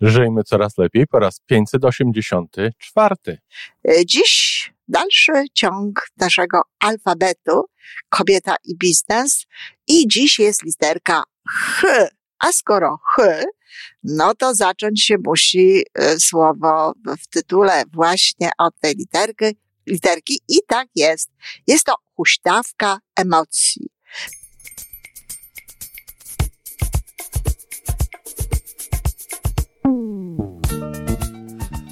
Żyjmy coraz lepiej po raz 584. E, Dziś dalszy ciąg naszego alfabetu kobieta i biznes i dziś jest literka H. A skoro H, no to zacząć się musi e, słowo w tytule właśnie od tej literki, literki i tak jest. Jest to huśtawka emocji.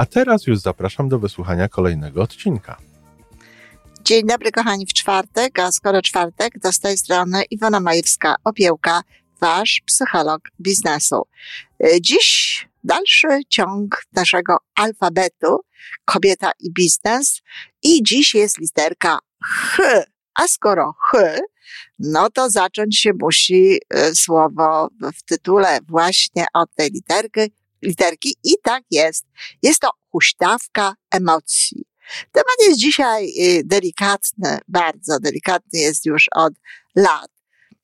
A teraz już zapraszam do wysłuchania kolejnego odcinka. Dzień dobry kochani w czwartek, a skoro czwartek, to z tej strony Iwona Majewska Opiełka, wasz psycholog biznesu. Y, Dziś dalszy ciąg naszego alfabetu kobieta i biznes i dziś jest literka H. A skoro H, no to zacząć się musi y, słowo w tytule właśnie od tej literki, literki i tak jest. Jest to huśtawka emocji. Temat jest dzisiaj y, delikatny, bardzo delikatny jest już od lat.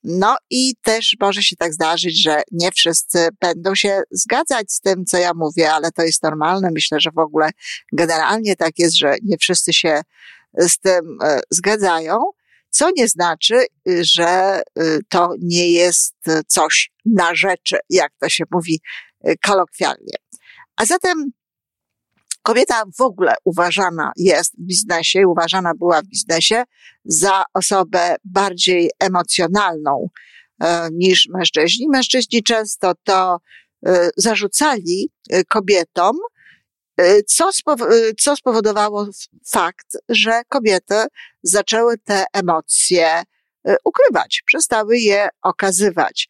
No i też może się tak zdarzyć, że nie wszyscy będą się zgadzać z tym, co ja mówię, ale to jest normalne. Myślę, że w ogóle generalnie tak jest, że nie wszyscy się z tym e, zgadzają, co nie znaczy, y, że y, to nie jest coś na rzeczy, jak to się mówi y, kolokwialnie. A zatem kobieta w ogóle uważana jest w biznesie, uważana była w biznesie za osobę bardziej emocjonalną e, niż mężczyźni. Mężczyźni często to e, zarzucali e, kobietom, co, co spowodowało fakt, że kobiety zaczęły te emocje ukrywać, przestały je okazywać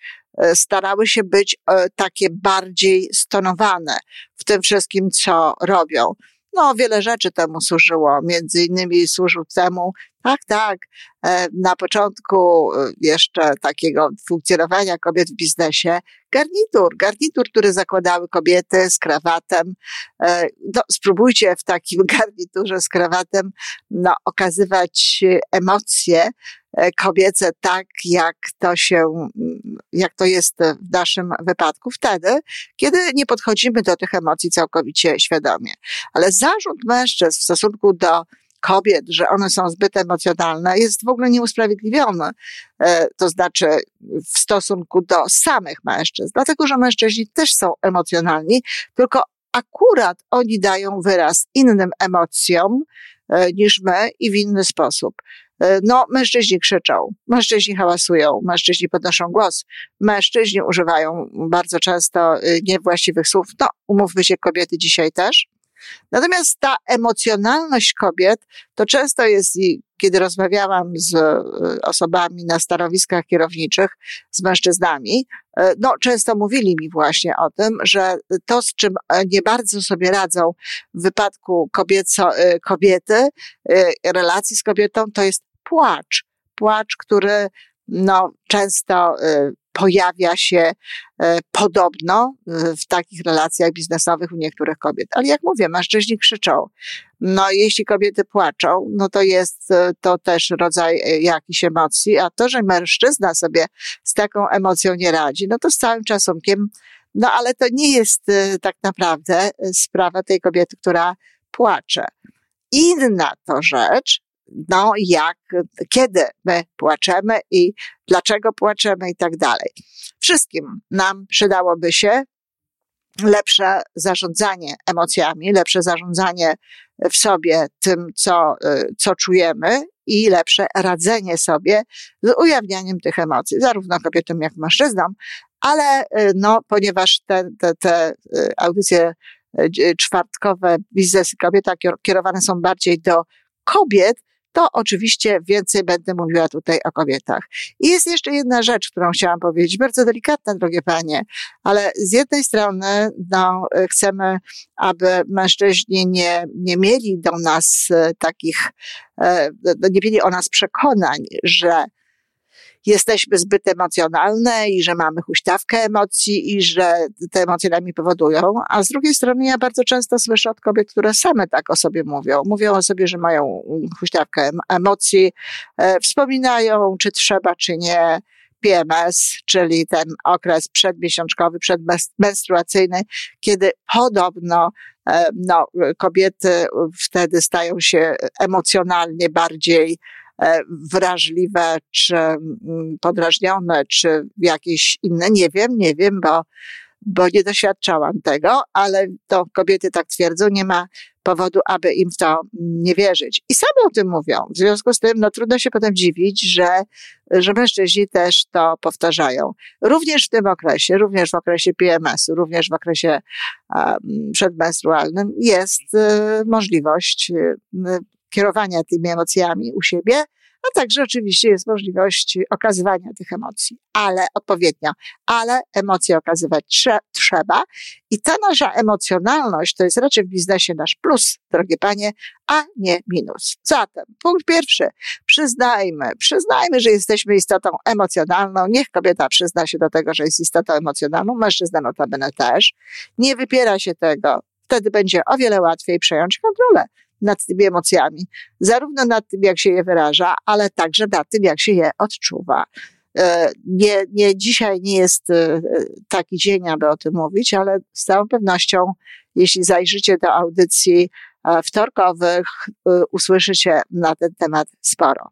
starały się być e, takie bardziej stonowane w tym wszystkim, co robią. No, wiele rzeczy temu służyło. Między innymi służył temu, tak, tak, e, na początku e, jeszcze takiego funkcjonowania kobiet w biznesie, garnitur, garnitur, który zakładały kobiety z krawatem. E, No, spróbujcie w takim garniturze z krawatem, no, okazywać e, emocje e, kobiece tak, jak to się, mm, jak to jest w naszym wypadku wtedy, kiedy nie podchodzimy do tych emocji całkowicie świadomie. Ale zarzut mężczyzn w stosunku do kobiet, że one są zbyt emocjonalne, jest w ogóle nieusprawiedliwiony. E, To znaczy w stosunku do samych mężczyzn, dlatego że mężczyźni też są emocjonalni, tylko akurat oni dają wyraz innym emocjom e, niż my i w inny sposób. E, No, mężczyźni krzyczą, mężczyźni hałasują, mężczyźni podnoszą głos, mężczyźni używają bardzo często y, niewłaściwych słów. No, umówmy się, kobiety dzisiaj też. Natomiast ta emocjonalność kobiet to często jest, i kiedy rozmawiałam z y, osobami na stanowiskach kierowniczych, z mężczyznami, y, no często mówili mi właśnie o tym, że to, z czym e, nie bardzo sobie radzą w wypadku kobieco, y, kobiety, relacji z kobietą, to jest płacz. Płacz, który no, często pojawia się e, podobno y, w takich relacjach biznesowych u niektórych kobiet. Ale jak mówię, mężczyźni krzyczą. No, jeśli kobiety płaczą, no to jest e, to też rodzaj e, jakiejś emocji, a to, że mężczyzna sobie z taką emocją nie radzi, no to z całym szacunkiem, no ale to nie jest e, tak naprawdę e, sprawa tej kobiety, która płacze. Inna to rzecz, no jak, kiedy my płaczemy i dlaczego płaczemy i tak dalej. Wszystkim nam przydałoby się lepsze zarządzanie emocjami, lepsze zarządzanie w sobie tym, co, y, co czujemy i lepsze radzenie sobie z ujawnianiem tych emocji, zarówno kobietom, jak mężczyznom, ale y, no, ponieważ te, te, te y, audycje czwartkowe Biznes i Kobieta kier- kierowane są bardziej do kobiet, to oczywiście więcej będę mówiła tutaj o kobietach. I jest jeszcze jedna rzecz, którą chciałam powiedzieć, bardzo delikatna, drogie panie, ale z jednej strony no, chcemy, aby mężczyźni nie, nie mieli do nas e, takich, e, nie mieli o nas przekonań, że jesteśmy zbyt emocjonalne i że mamy huśtawkę emocji i że te emocje nami powodują. A z drugiej strony ja bardzo często słyszę od kobiet, które same tak o sobie mówią. Mówią o sobie, że mają huśtawkę emocji, e, wspominają, czy trzeba, czy nie. PMS, czyli ten okres przedmiesiączkowy, przedmenstruacyjny, kiedy podobno e, no, kobiety wtedy stają się emocjonalnie bardziej E, wrażliwe, czy mm, podrażnione, czy jakieś inne. Nie wiem, nie wiem, bo, bo nie doświadczałam tego, ale to kobiety tak twierdzą, nie ma powodu, aby im w to nie wierzyć. I same o tym mówią. W związku z tym, no trudno się potem dziwić, że, że mężczyźni też to powtarzają. Również w tym okresie, również w okresie PMS-u, również w okresie um, przedmenstrualnym jest y, możliwość y, kierowania tymi emocjami u siebie, a także oczywiście jest możliwość okazywania tych emocji, ale odpowiednio, ale emocje okazywać trze trzeba. I ta nasza emocjonalność to jest raczej w biznesie nasz plus, drogie panie, a nie minus. Zatem, punkt pierwszy, przyznajmy, przyznajmy, że jesteśmy istotą emocjonalną, niech kobieta przyzna się do tego, że jest istotą emocjonalną, mężczyzna notabene też, nie wypiera się tego, wtedy będzie o wiele łatwiej przejąć kontrolę nad tymi emocjami. Zarówno nad tym, jak się je wyraża, ale także nad tym, jak się je odczuwa. E, nie, nie, dzisiaj nie jest e, taki dzień, aby o tym mówić, ale z całą pewnością, jeśli zajrzycie do audycji e, wtorkowych, usłyszycie na ten temat sporo.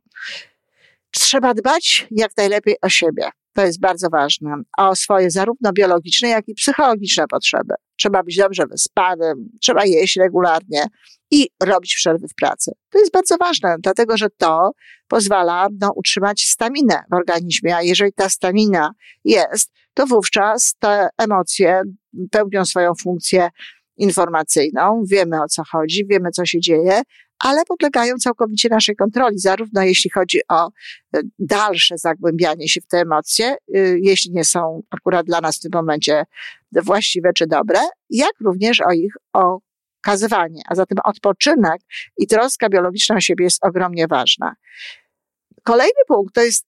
Trzeba dbać jak najlepiej o siebie. To jest bardzo ważne. O swoje zarówno biologiczne, jak i psychologiczne potrzeby. Trzeba być dobrze wyspanym, trzeba jeść regularnie i robić przerwy w pracy. To jest bardzo ważne, dlatego że to pozwala no, utrzymać staminę w organizmie, a jeżeli ta stamina jest, to wówczas te emocje pełnią swoją funkcję informacyjną, wiemy o co chodzi, wiemy co się dzieje, ale podlegają całkowicie naszej kontroli, zarówno jeśli chodzi o e, dalsze zagłębianie się w te emocje, e, jeśli nie są akurat dla nas w tym momencie właściwe czy dobre, jak również o ich okazywanie. A zatem odpoczynek i troska biologiczna o siebie jest ogromnie ważna. Kolejny punkt to jest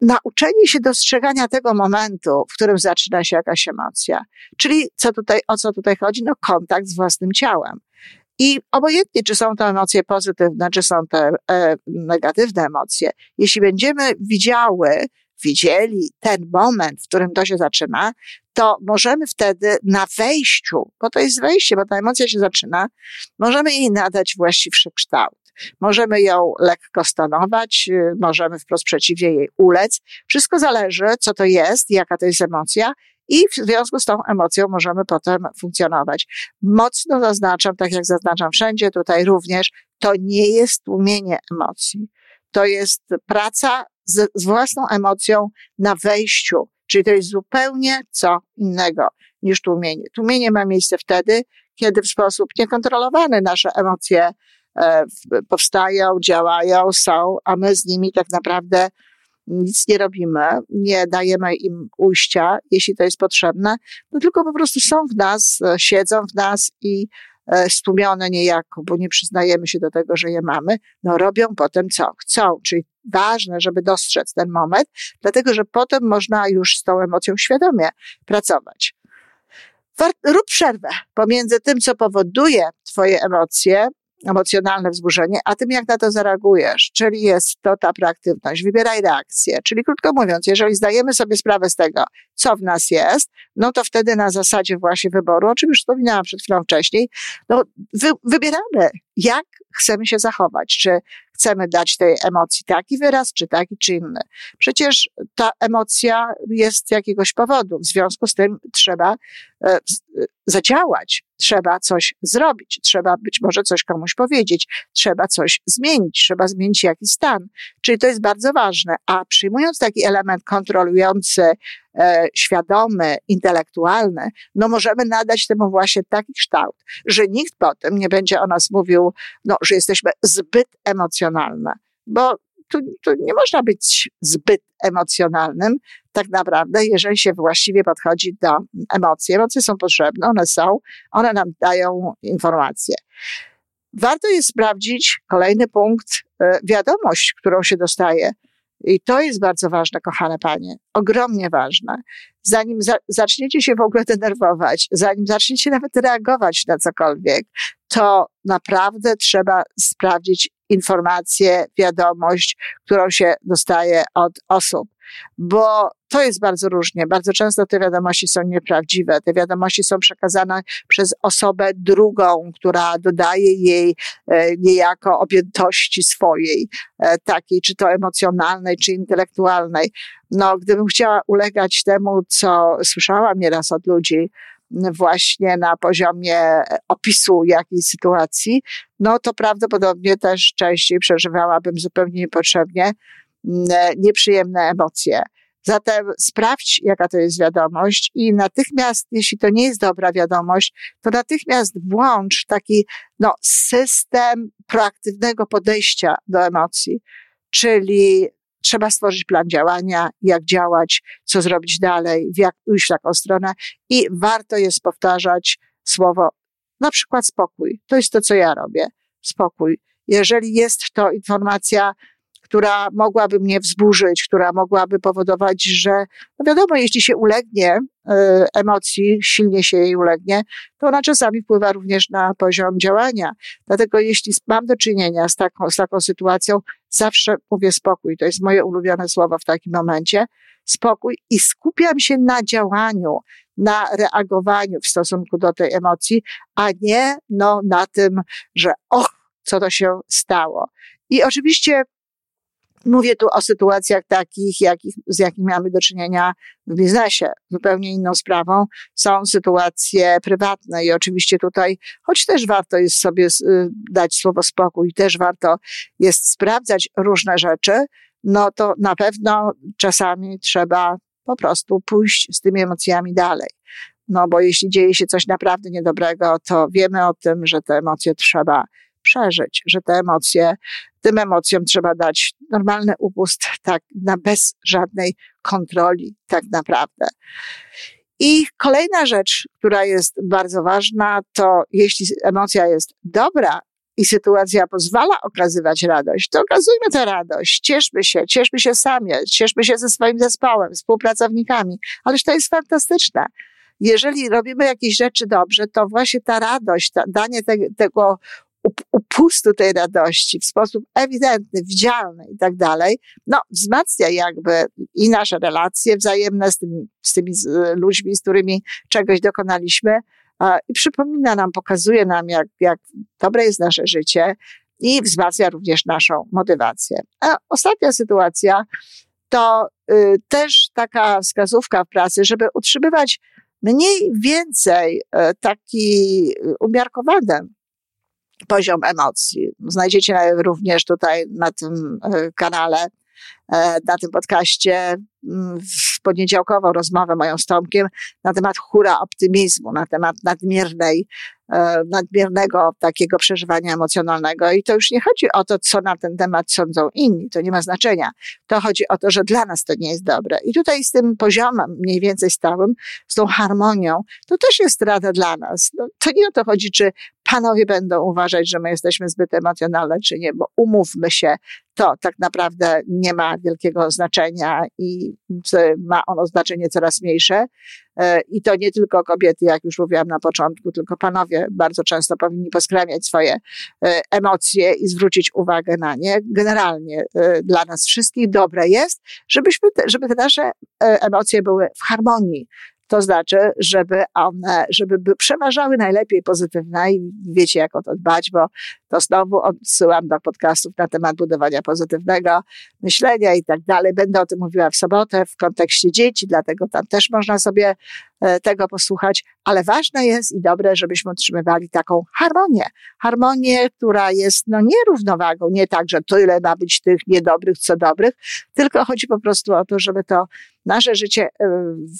nauczenie się dostrzegania tego momentu, w którym zaczyna się jakaś emocja. Czyli co tutaj, o co tutaj chodzi? No kontakt z własnym ciałem. I obojętnie, czy są to emocje pozytywne, czy są to e, negatywne emocje, jeśli będziemy widziały, widzieli ten moment, w którym to się zaczyna, to możemy wtedy na wejściu, bo to jest wejście, bo ta emocja się zaczyna, możemy jej nadać właściwszy kształt. Możemy ją lekko stanować, y, możemy wprost przeciwnie jej ulec. Wszystko zależy, co to jest, jaka to jest emocja i w związku z tą emocją możemy potem funkcjonować. Mocno zaznaczam, tak jak zaznaczam wszędzie, tutaj również, to nie jest tłumienie emocji. To jest praca z, z własną emocją na wejściu, czyli to jest zupełnie co innego niż tłumienie. Tłumienie ma miejsce wtedy, kiedy w sposób niekontrolowany nasze emocje e, powstają, działają, są, a my z nimi tak naprawdę nic nie robimy, nie dajemy im ujścia, jeśli to jest potrzebne, no tylko po prostu są w nas, e, siedzą w nas i stłumione niejako, bo nie przyznajemy się do tego, że je mamy, no robią potem co chcą, czyli ważne, żeby dostrzec ten moment, dlatego że potem można już z tą emocją świadomie pracować. Rób przerwę pomiędzy tym, co powoduje Twoje emocje, emocjonalne wzburzenie, a tym jak na to zareagujesz, czyli jest to ta proaktywność, wybieraj reakcję. Czyli krótko mówiąc, jeżeli zdajemy sobie sprawę z tego, co w nas jest, no to wtedy na zasadzie właśnie wyboru, o czym już wspominałam przed chwilą wcześniej, no wy, wybieramy, jak chcemy się zachować, czy chcemy dać tej emocji taki wyraz, czy taki, czy inny. Przecież ta emocja jest z jakiegoś powodu, w związku z tym trzeba zadziałać, trzeba coś zrobić, trzeba być może coś komuś powiedzieć, trzeba coś zmienić, trzeba zmienić jakiś stan. Czyli to jest bardzo ważne, a przyjmując taki element kontrolujący, e, świadomy, intelektualny, no możemy nadać temu właśnie taki kształt, że nikt potem nie będzie o nas mówił, no, że jesteśmy zbyt emocjonalne. Bo tu, tu nie można być zbyt emocjonalnym, tak naprawdę, jeżeli się właściwie podchodzi do emocji. Emocje są potrzebne, one są, one nam dają informacje. Warto jest sprawdzić kolejny punkt, e, wiadomość, którą się dostaje. I to jest bardzo ważne, kochane panie, ogromnie ważne. Zanim za, zaczniecie się w ogóle denerwować, zanim zaczniecie nawet reagować na cokolwiek, to naprawdę trzeba sprawdzić informację, wiadomość, którą się dostaje od osób, bo to jest bardzo różnie. Bardzo często te wiadomości są nieprawdziwe. Te wiadomości są przekazane przez osobę drugą, która dodaje jej e, niejako objętości swojej, e, takiej, czy to emocjonalnej, czy intelektualnej. No, gdybym chciała ulegać temu, co słyszałam nieraz od ludzi, właśnie na poziomie opisu jakiejś sytuacji, no to prawdopodobnie też częściej przeżywałabym zupełnie niepotrzebnie mm, nieprzyjemne emocje. Zatem sprawdź, jaka to jest wiadomość i natychmiast, jeśli to nie jest dobra wiadomość, to natychmiast włącz taki no, system proaktywnego podejścia do emocji, czyli trzeba stworzyć plan działania, jak działać, co zrobić dalej, jak pójść w taką stronę i warto jest powtarzać słowo, na przykład spokój. To jest to, co ja robię. Spokój. Jeżeli jest to informacja, która mogłaby mnie wzburzyć, która mogłaby powodować, że, no wiadomo, jeśli się ulegnie y, emocji, silnie się jej ulegnie, to ona czasami wpływa również na poziom działania. Dlatego jeśli mam do czynienia z taką, z taką sytuacją, zawsze mówię spokój. To jest moje ulubione słowo w takim momencie. Spokój i skupiam się na działaniu, na reagowaniu w stosunku do tej emocji, a nie no, na tym, że och, co to się stało. I oczywiście Mówię tu o sytuacjach takich, jakich, z jakimi mamy do czynienia w biznesie. Zupełnie inną sprawą są sytuacje prywatne i oczywiście tutaj, choć też warto jest sobie y, dać słowo spokój, też warto jest sprawdzać różne rzeczy, no to na pewno czasami trzeba po prostu pójść z tymi emocjami dalej. No bo jeśli dzieje się coś naprawdę niedobrego, to wiemy o tym, że te emocje trzeba przeżyć, że te emocje, tym emocjom trzeba dać normalny upust, tak, na bez żadnej kontroli, tak naprawdę. I kolejna rzecz, która jest bardzo ważna, to jeśli emocja jest dobra i sytuacja pozwala okazywać radość, to okazujmy tę radość, cieszmy się, cieszmy się sami, cieszmy się ze swoim zespołem, współpracownikami. Ależ to jest fantastyczne jeżeli robimy jakieś rzeczy dobrze, to właśnie ta radość, ta, danie te, tego upustu tej radości w sposób ewidentny, widzialny i tak dalej, no, wzmacnia jakby i nasze relacje wzajemne z, tym, z tymi ludźmi, z którymi czegoś dokonaliśmy i przypomina nam, pokazuje nam, jak, jak dobre jest nasze życie i wzmacnia również naszą motywację. A ostatnia sytuacja to y, też taka wskazówka w pracy, żeby utrzymywać mniej więcej y, taki umiarkowany poziom emocji. Znajdziecie również tutaj na tym e, kanale, e, na tym podcaście mm, w poniedziałkową rozmowę moją z Tomkiem na temat hura optymizmu, na temat nadmiernej E, nadmiernego takiego przeżywania emocjonalnego. I to już nie chodzi o to, co na ten temat sądzą inni, to nie ma znaczenia. To chodzi o to, że dla nas to nie jest dobre. I tutaj z tym poziomem mniej więcej stałym, z tą harmonią, to też jest rada dla nas. No, to nie o to chodzi, czy panowie będą uważać, że my jesteśmy zbyt emocjonalne, czy nie, bo umówmy się, to tak naprawdę nie ma wielkiego znaczenia i ma ono znaczenie coraz mniejsze. E, I to nie tylko kobiety, jak już mówiłam na początku, tylko panowie bardzo często powinni poskramiać swoje e, emocje i zwrócić uwagę na nie. Generalnie e, dla nas wszystkich dobre jest, żebyśmy te, żeby te nasze emocje były w harmonii to znaczy, żeby one, żeby przeważały najlepiej pozytywne i wiecie, jak o to dbać, bo to znowu odsyłam do podcastów na temat budowania pozytywnego myślenia i tak dalej. Będę o tym mówiła w sobotę w kontekście dzieci, dlatego tam też można sobie e, tego posłuchać, ale ważne jest i dobre, żebyśmy utrzymywali taką harmonię. Harmonię, która jest no nie równowagą, nie tak, że tyle ma być tych niedobrych, co dobrych, tylko chodzi po prostu o to, żeby to nasze życie,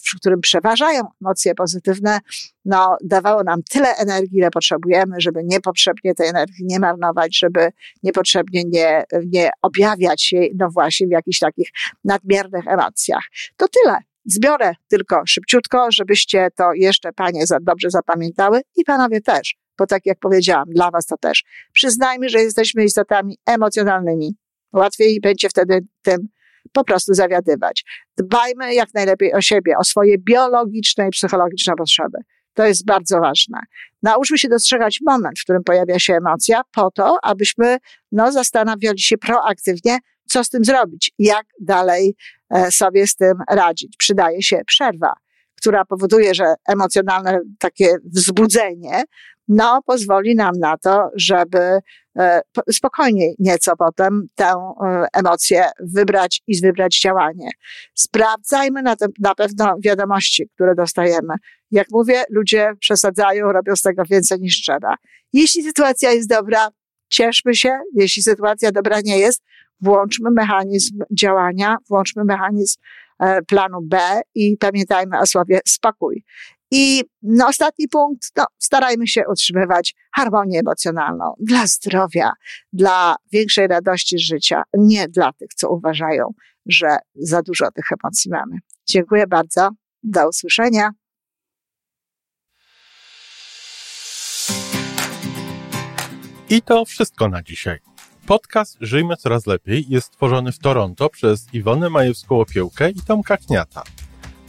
w którym przeważają emocje pozytywne, no, dawało nam tyle energii, ile potrzebujemy, żeby niepotrzebnie tej energii nie marnować, żeby niepotrzebnie nie, nie objawiać jej, no właśnie, w jakichś takich nadmiernych emocjach. To tyle. Zbiorę tylko szybciutko, żebyście to jeszcze panie za dobrze zapamiętały i panowie też, bo tak jak powiedziałam, dla was to też. Przyznajmy, że jesteśmy istotami emocjonalnymi. Łatwiej będzie wtedy tym po prostu zawiadywać. Dbajmy jak najlepiej o siebie, o swoje biologiczne i psychologiczne potrzeby. To jest bardzo ważne. Nauczmy się dostrzegać moment, w którym pojawia się emocja, po to, abyśmy no, zastanawiali się proaktywnie, co z tym zrobić, jak dalej e, sobie z tym radzić. Przydaje się przerwa, która powoduje, że emocjonalne takie wzbudzenie no, pozwoli nam na to, żeby spokojniej nieco potem tę e, emocję wybrać i wybrać działanie. Sprawdzajmy na, na pewno wiadomości, które dostajemy. Jak mówię, ludzie przesadzają, robią z tego więcej niż trzeba. Jeśli sytuacja jest dobra, cieszmy się. Jeśli sytuacja dobra nie jest, włączmy mechanizm działania, włączmy mechanizm e, planu B i pamiętajmy o słowie spokój. I no, ostatni punkt, no, starajmy się utrzymywać harmonię emocjonalną dla zdrowia, dla większej radości życia, nie dla tych, co uważają, że za dużo tych emocji mamy. Dziękuję bardzo. Do usłyszenia. I to wszystko na dzisiaj. Podcast Żyjmy Coraz Lepiej jest stworzony w Toronto przez Iwonę Majewską-Opiełkę i Tomka Kniata.